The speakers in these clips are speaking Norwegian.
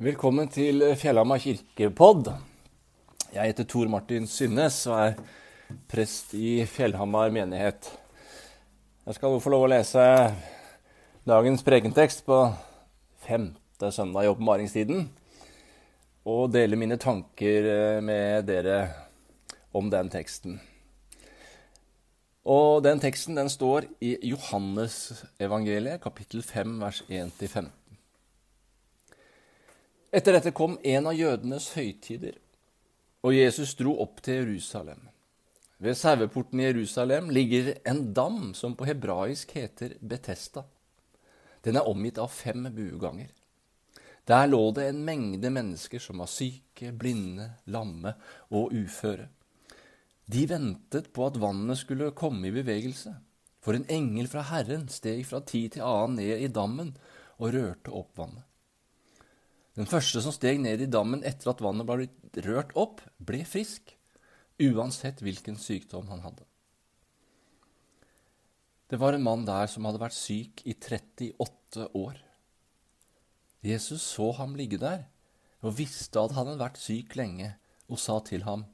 Velkommen til Fjellhamar kirkepodd. Jeg heter Tor Martin Synnes og er prest i Fjellhamar menighet. Jeg skal få lov å lese dagens prekentekst på femte søndag i åpenbaringstiden. Og dele mine tanker eh, med dere om den teksten. Og den teksten den står i Johannes evangeliet, kapittel 5, vers 1-15. Etter dette kom en av jødenes høytider, og Jesus dro opp til Jerusalem. Ved saueporten i Jerusalem ligger en dam som på hebraisk heter Betesta. Den er omgitt av fem bueganger. Der lå det en mengde mennesker som var syke, blinde, lamme og uføre. De ventet på at vannet skulle komme i bevegelse, for en engel fra Herren steg fra tid til annen ned i dammen og rørte opp vannet. Den første som steg ned i dammen etter at vannet ble rørt opp, ble frisk, uansett hvilken sykdom han hadde. Det var en mann der som hadde vært syk i 38 år. Jesus så ham ligge der og visste at han hadde vært syk lenge, og sa til ham,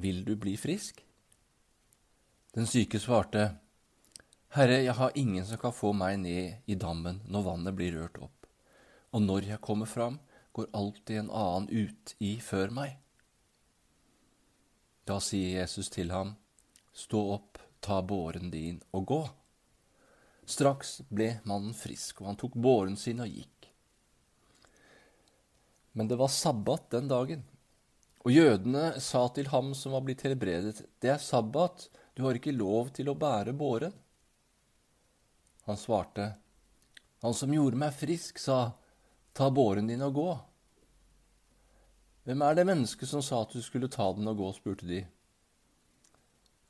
Vil du bli frisk? Den syke svarte, Herre, jeg har ingen som kan få meg ned i dammen når vannet blir rørt opp og når jeg kommer fram, går alltid en annen ut i før meg. Da sier Jesus til ham, Stå opp, ta båren din og gå. Straks ble mannen frisk, og han tok båren sin og gikk. Men det var sabbat den dagen, og jødene sa til ham som var blitt helbredet, Det er sabbat, du har ikke lov til å bære båren. Han svarte, Han som gjorde meg frisk, sa, Ta båren din og gå. Hvem er det mennesket som sa at du skulle ta den og gå, spurte de.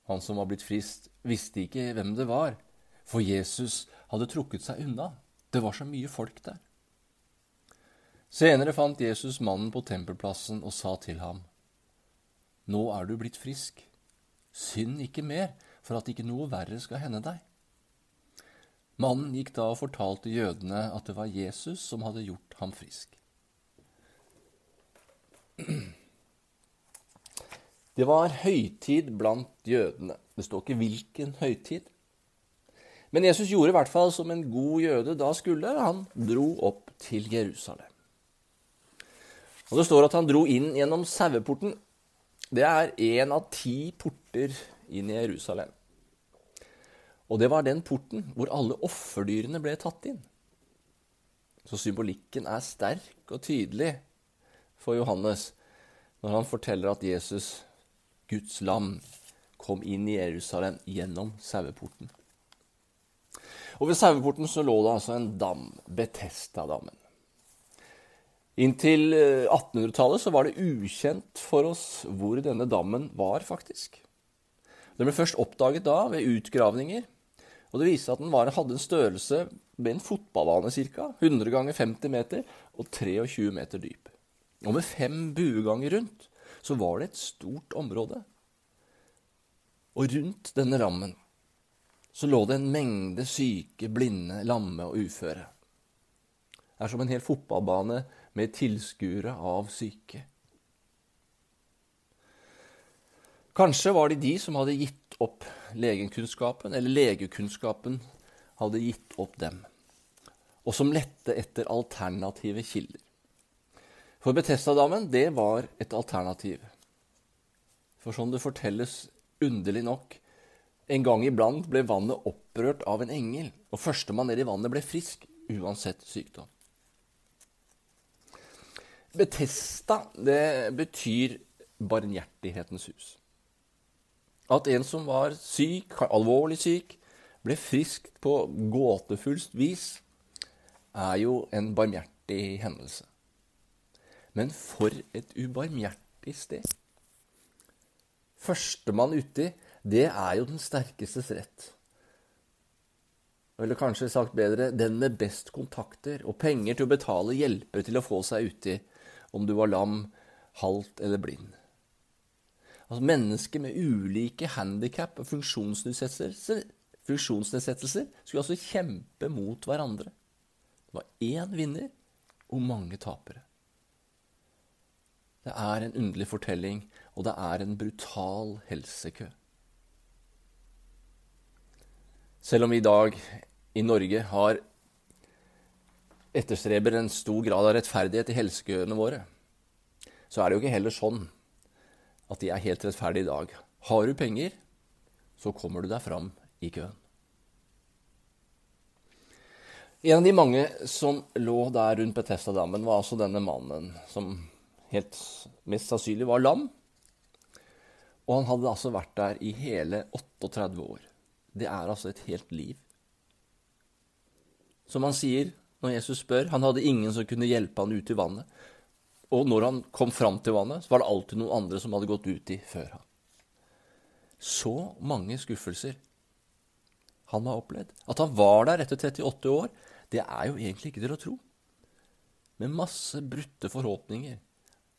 Han som var blitt frist, visste ikke hvem det var, for Jesus hadde trukket seg unna. Det var så mye folk der. Senere fant Jesus mannen på tempelplassen og sa til ham, Nå er du blitt frisk. Synd ikke mer, for at ikke noe verre skal hende deg. Mannen gikk da og fortalte jødene at det var Jesus som hadde gjort ham frisk. Det var høytid blant jødene. Det står ikke hvilken høytid. Men Jesus gjorde i hvert fall som en god jøde da skulle. Han dro opp til Jerusalem. Og Det står at han dro inn gjennom saueporten. Det er én av ti porter inn i Jerusalem. Og det var den porten hvor alle offerdyrene ble tatt inn. Så symbolikken er sterk og tydelig for Johannes når han forteller at Jesus, Guds lam, kom inn i Jerusalem gjennom saueporten. Og Ved saueporten så lå det altså en dam, Betesta-dammen. Inntil 1800-tallet eh, så var det ukjent for oss hvor denne dammen var, faktisk. Den ble først oppdaget da ved utgravninger og det viste seg at den var, hadde en størrelse med en fotballbane ca. 100 ganger 50 meter og 23 meter dyp. Og med fem bueganger rundt så var det et stort område. Og rundt denne rammen så lå det en mengde syke, blinde, lamme og uføre. Det er som en hel fotballbane med tilskuere av syke. Kanskje var det de som hadde gitt opp legenkunnskapen, eller legekunnskapen hadde gitt opp dem, og som lette etter alternative kilder. For Betestadammen, det var et alternativ. For som det fortelles underlig nok, en gang iblant ble vannet opprørt av en engel, og førstemann ned i vannet ble frisk, uansett sykdom. Betesta, det betyr barmhjertighetens hus at en som var syk, alvorlig syk, ble frisk på gåtefullt vis, er jo en barmhjertig hendelse. Men for et ubarmhjertig sted. Førstemann uti, det er jo den sterkestes rett. Eller kanskje sagt bedre den med best kontakter og penger til å betale hjelpere til å få seg uti, om du var lam, halt eller blind. Altså Mennesker med ulike handikap og funksjonsnedsettelser, funksjonsnedsettelser skulle altså kjempe mot hverandre. Det var én vinner og mange tapere. Det er en underlig fortelling, og det er en brutal helsekø. Selv om vi i dag i Norge har etterstreber en stor grad av rettferdighet i helsekøene våre, så er det jo ikke heller sånn at de er helt rettferdige i dag. Har du penger, så kommer du deg fram i køen. En av de mange som lå der rundt Betestadammen, var altså denne mannen som helt mest sannsynlig var lam. Og han hadde altså vært der i hele 38 år. Det er altså et helt liv. Som han sier når Jesus spør, han hadde ingen som kunne hjelpe han ut i vannet. Og når han kom fram til vannet, så var det alltid noen andre som hadde gått uti før han. Så mange skuffelser han har opplevd. At han var der etter 38 år, det er jo egentlig ikke til å tro. Med masse brutte forhåpninger,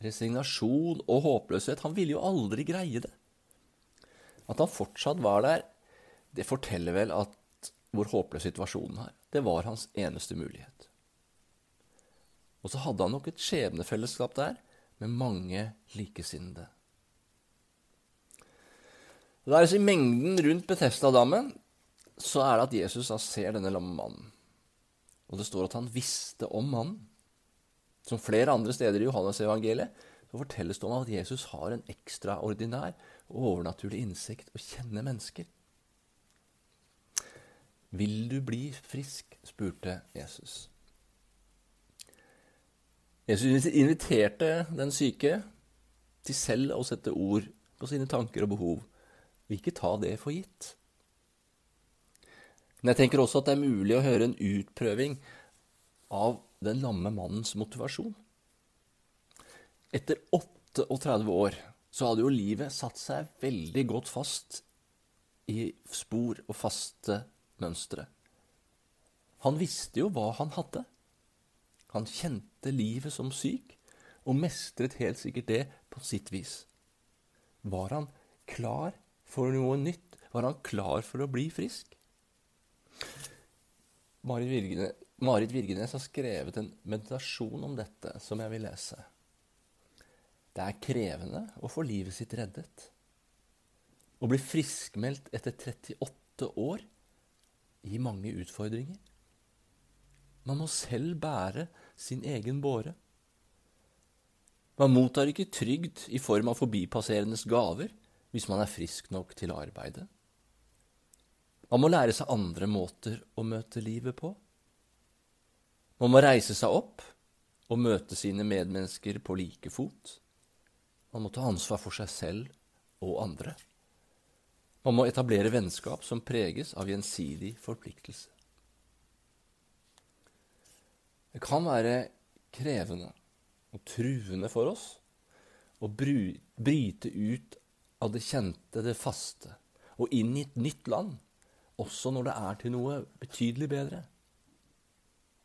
resignasjon og håpløshet. Han ville jo aldri greie det. At han fortsatt var der, det forteller vel at hvor håpløs situasjonen er. Det var hans eneste mulighet. Og så hadde han nok et skjebnefellesskap der med mange likesinnede. Det er altså I mengden rundt Betestadammen så er det at Jesus da ser denne lamme mannen. Og det står at han visste om mannen. Som flere andre steder i Johannes-evangeliet så fortelles det om at Jesus har en ekstraordinær og overnaturlig innsikt og kjenner mennesker. Vil du bli frisk? spurte Jesus. Jesus inviterte den syke til selv å sette ord på sine tanker og behov, og ikke ta det for gitt. Men jeg tenker også at det er mulig å høre en utprøving av den lamme mannens motivasjon. Etter 38 år så hadde jo livet satt seg veldig godt fast i spor og faste mønstre. Han visste jo hva han hadde. Han kjente livet som syk, og mestret helt sikkert det på sitt vis. Var han klar for noe nytt? Var han klar for å bli frisk? Marit Virgenes, Marit Virgenes har skrevet en meditasjon om dette, som jeg vil lese. Det er krevende å få livet sitt reddet. Å bli friskmeldt etter 38 år gir mange utfordringer. Man må selv bære sin egen båre. Man mottar ikke trygd i form av forbipasserendes gaver hvis man er frisk nok til å arbeide. Man må lære seg andre måter å møte livet på. Man må reise seg opp og møte sine medmennesker på like fot. Man må ta ansvar for seg selv og andre. Man må etablere vennskap som preges av gjensidig forpliktelse. Det kan være krevende og truende for oss å bryte ut av det kjente, det faste, og inn i et nytt land, også når det er til noe betydelig bedre.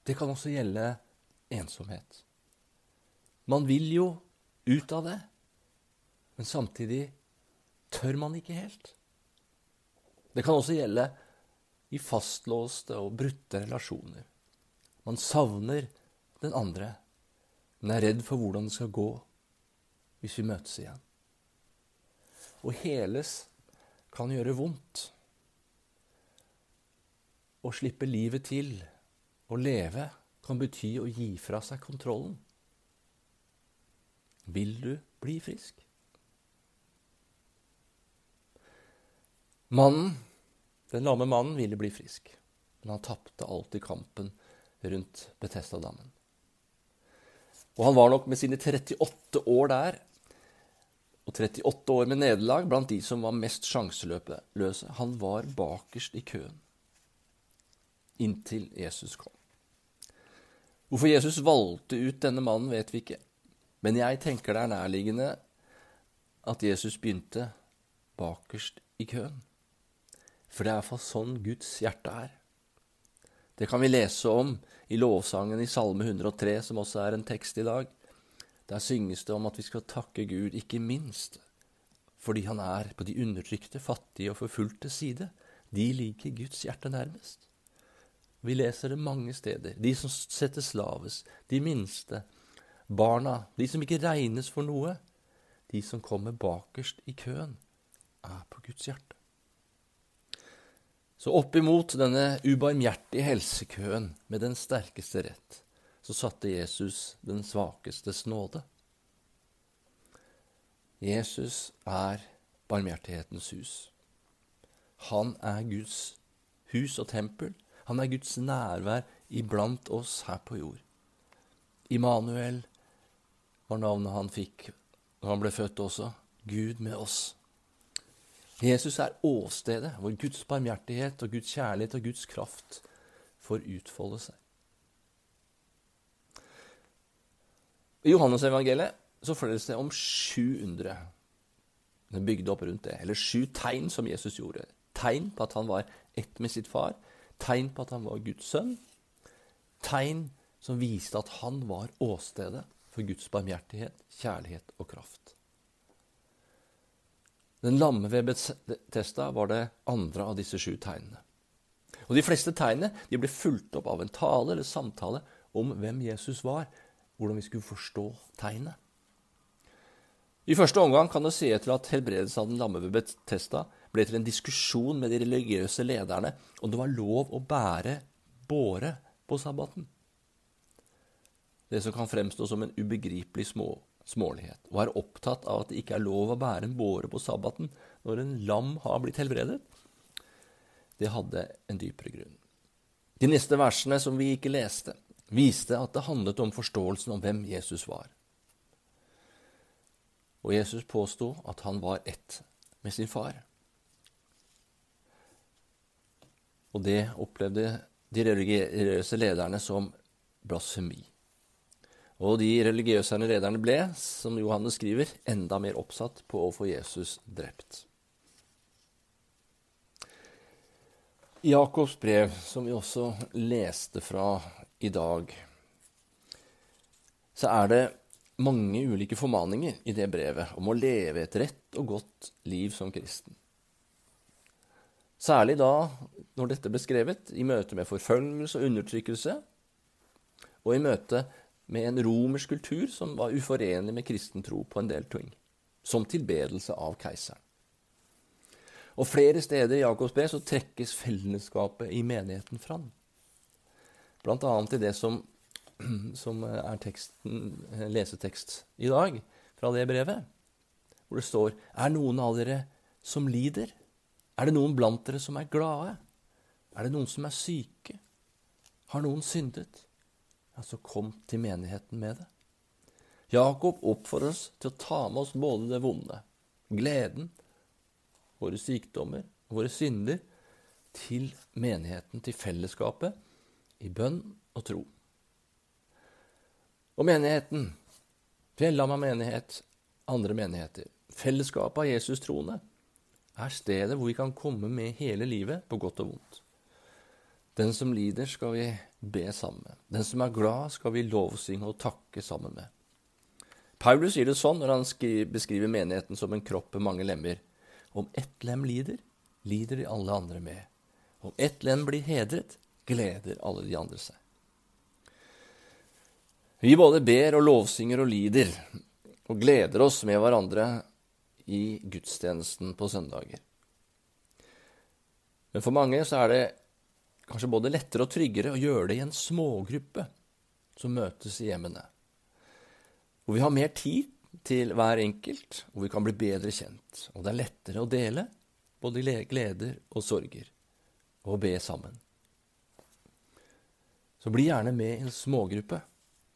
Det kan også gjelde ensomhet. Man vil jo ut av det, men samtidig tør man ikke helt. Det kan også gjelde i fastlåste og brutte relasjoner. Man savner den andre, men er redd for hvordan det skal gå hvis vi møtes igjen. Å heles kan gjøre vondt. Å slippe livet til, å leve, kan bety å gi fra seg kontrollen. Vil du bli frisk? Mannen, den lamme mannen ville bli frisk, men han tapte alltid kampen rundt Betestadammen. Og han var nok med sine 38 år der, og 38 år med nederlag blant de som var mest sjanseløse. Han var bakerst i køen inntil Jesus kom. Hvorfor Jesus valgte ut denne mannen, vet vi ikke. Men jeg tenker det er nærliggende at Jesus begynte bakerst i køen. For det er iallfall sånn Guds hjerte er. Det kan vi lese om i lovsangen i Salme 103, som også er en tekst i dag. Der synges det om at vi skal takke Gud, ikke minst fordi han er på de undertrykte, fattige og forfulgte side. De liker Guds hjerte nærmest. Vi leser det mange steder. De som settes lavest, de minste, barna, de som ikke regnes for noe, de som kommer bakerst i køen, er på Guds hjerte. Så oppimot denne ubarmhjertige helsekøen med den sterkeste rett, så satte Jesus den svakestes nåde. Jesus er barmhjertighetens hus. Han er Guds hus og tempel. Han er Guds nærvær iblant oss her på jord. Immanuel var navnet han fikk når han ble født også. Gud med oss. Jesus er åstedet hvor Guds barmhjertighet og Guds kjærlighet og Guds kraft får utfolde seg. I Johannes-evangeliet så føles det om sju undre. Bygde opp rundt det. Eller sju tegn som Jesus gjorde. Tegn på at han var ett med sitt far. Tegn på at han var Guds sønn. Tegn som viste at han var åstedet for Guds barmhjertighet, kjærlighet og kraft. Den lamme ved Betesta var det andre av disse sju tegnene. Og De fleste tegnene de ble fulgt opp av en tale eller samtale om hvem Jesus var, hvordan vi skulle forstå tegnet. I første omgang kan det se til at helbredelsen av den lamme ved Betesta ble til en diskusjon med de religiøse lederne om det var lov å bære båre på sabbaten det som kan fremstå som en ubegripelig små, smålighet, og er opptatt av at det ikke er lov å bære en båre på sabbaten når en lam har blitt helbredet, det hadde en dypere grunn. De neste versene som vi ikke leste, viste at det handlet om forståelsen om hvem Jesus var. Og Jesus påsto at han var ett med sin far. Og det opplevde de religiøse lederne som blasfemi. Og de religiøse lederne ble, som Johannes skriver, enda mer oppsatt på å få Jesus drept. I Jakobs brev, som vi også leste fra i dag, så er det mange ulike formaninger i det brevet om å leve et rett og godt liv som kristen. Særlig da, når dette ble skrevet, i møte med forfølgelse og undertrykkelse, og i møte med en romersk kultur som var uforenlig med kristen tro på en del ting, som tilbedelse av keiseren. Og Flere steder i Jakobs brev så trekkes fellesskapet i menigheten fram. Blant annet i det som, som er teksten, lesetekst i dag fra det brevet, hvor det står Er noen av dere som lider? Er det noen blant dere som er glade? Er det noen som er syke? Har noen syndet? Ja, så kom til menigheten med det. Jakob oppfordrer oss til å ta med oss både det vonde, gleden, våre sykdommer, våre synder, til menigheten, til fellesskapet, i bønn og tro. Og menigheten, Fjellhamma menighet, andre menigheter, fellesskapet av Jesus troende, er stedet hvor vi kan komme med hele livet, på godt og vondt. Den som lider, skal vi be sammen med. Den som er glad, skal vi lovsynge og takke sammen med. Paulus sier det sånn når han beskriver menigheten som en kropp med mange lemmer. Om ett lem lider, lider de alle andre med. Om ett lem blir hedret, gleder alle de andre seg. Vi både ber og lovsynger og lider og gleder oss med hverandre i gudstjenesten på søndager. Men for mange så er det kanskje både lettere og tryggere å gjøre det i en smågruppe som møtes i hjemmene. Hvor vi har mer tid til hver enkelt, og vi kan bli bedre kjent. Og det er lettere å dele både gleder og sorger, og be sammen. Så bli gjerne med i en smågruppe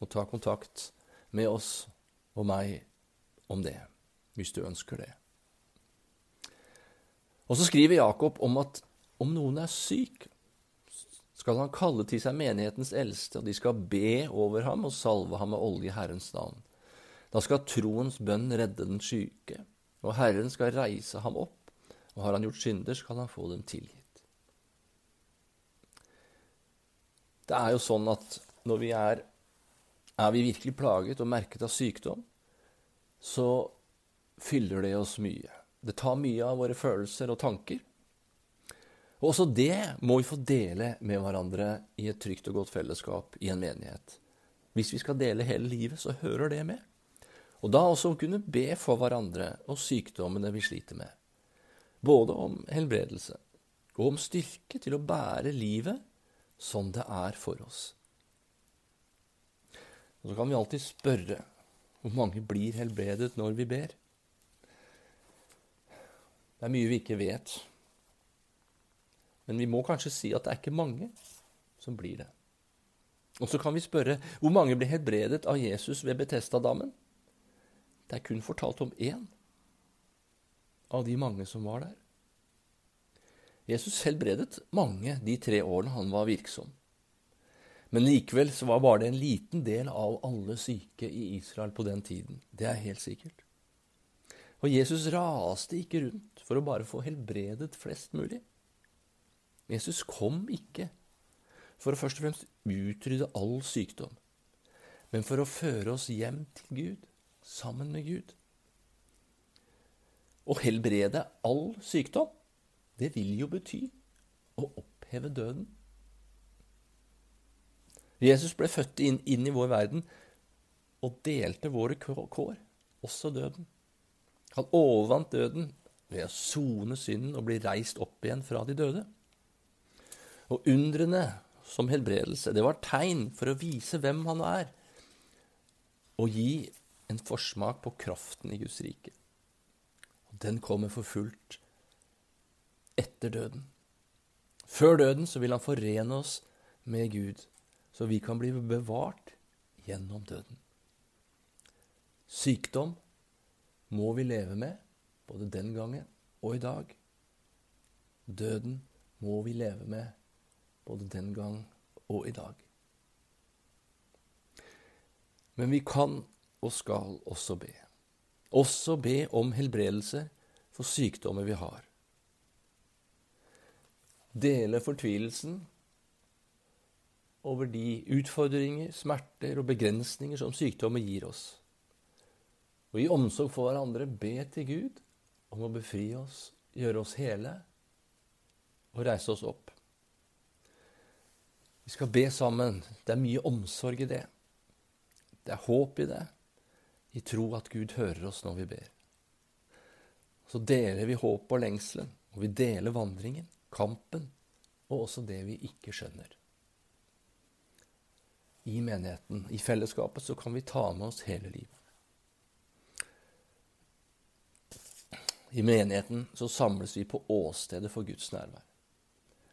og ta kontakt med oss og meg om det, hvis du ønsker det. Og så skriver Jakob om at om noen er syk, skal han kalle til seg menighetens eldste, og de skal be over ham og salve ham med olje i Herrens navn. Da skal troens bønn redde den syke, og Herren skal reise ham opp, og har han gjort synder, skal han få dem tilgitt. Det er jo sånn at når vi er, er vi virkelig plaget og merket av sykdom, så fyller det oss mye. Det tar mye av våre følelser og tanker. Og også det må vi få dele med hverandre i et trygt og godt fellesskap i en menighet. Hvis vi skal dele hele livet, så hører det med. Og da også å kunne be for hverandre og sykdommene vi sliter med. Både om helbredelse og om styrke til å bære livet som det er for oss. Og Så kan vi alltid spørre hvor mange blir helbredet når vi ber. Det er mye vi ikke vet. Men vi må kanskje si at det er ikke mange som blir det. Og så kan vi spørre hvor mange blir helbredet av Jesus ved Betestadammen? Det er kun fortalt om én av de mange som var der. Jesus helbredet mange de tre årene han var virksom. Men likevel så var bare det en liten del av alle syke i Israel på den tiden. Det er helt sikkert. Og Jesus raste ikke rundt for å bare få helbredet flest mulig. Jesus kom ikke for å først og fremst utrydde all sykdom, men for å føre oss hjem til Gud, sammen med Gud. Å helbrede all sykdom, det vil jo bety å oppheve døden. Jesus ble født inn, inn, i vår verden og delte våre kår, også døden. Han overvant døden ved å sone synden og bli reist opp igjen fra de døde. Og undrene som helbredelse, det var tegn for å vise hvem han er, og gi en forsmak på kraften i Guds rike. Og den kommer for fullt etter døden. Før døden så vil han forene oss med Gud så vi kan bli bevart gjennom døden. Sykdom må vi leve med, både den gangen og i dag. Døden må vi leve med, både den gang og i dag. Men vi kan og skal også be. Også be om helbredelse for sykdommer vi har. Dele fortvilelsen over de utfordringer, smerter og begrensninger som sykdommer gir oss. Og i omsorg for hverandre be til Gud om å befri oss, gjøre oss hele og reise oss opp. Vi skal be sammen. Det er mye omsorg i det. Det er håp i det, i tro at Gud hører oss når vi ber. Så deler vi håpet og lengselen, og vi deler vandringen, kampen, og også det vi ikke skjønner i menigheten, i fellesskapet, så kan vi ta med oss hele livet. I menigheten så samles vi på åstedet for Guds nærvær.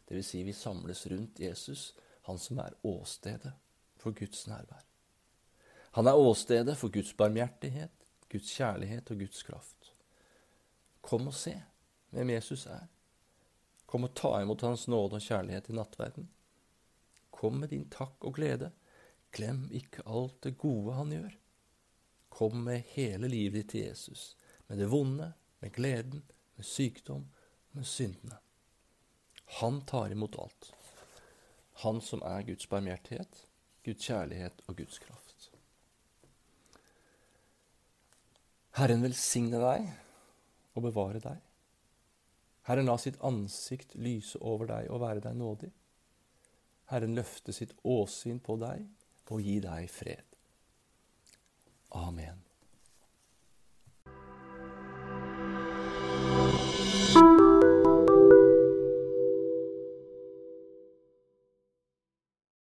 Vil si vi samles rundt Jesus, han som er åstedet for Guds nærvær. Han er åstedet for Guds barmhjertighet, Guds kjærlighet og Guds kraft. Kom og se hvem Jesus er. Kom og ta imot Hans nåde og kjærlighet i nattverden. Kom med din takk og glede Glem ikke alt det gode han gjør. Kom med hele livet ditt til Jesus, med det vonde, med gleden, med sykdom, med syndene. Han tar imot alt. Han som er Guds barmhjertighet, Guds kjærlighet og Guds kraft. Herren velsigne deg og bevare deg. Herren la sitt ansikt lyse over deg og være deg nådig. Herren løfte sitt åsyn på deg og gi deg fred. Amen.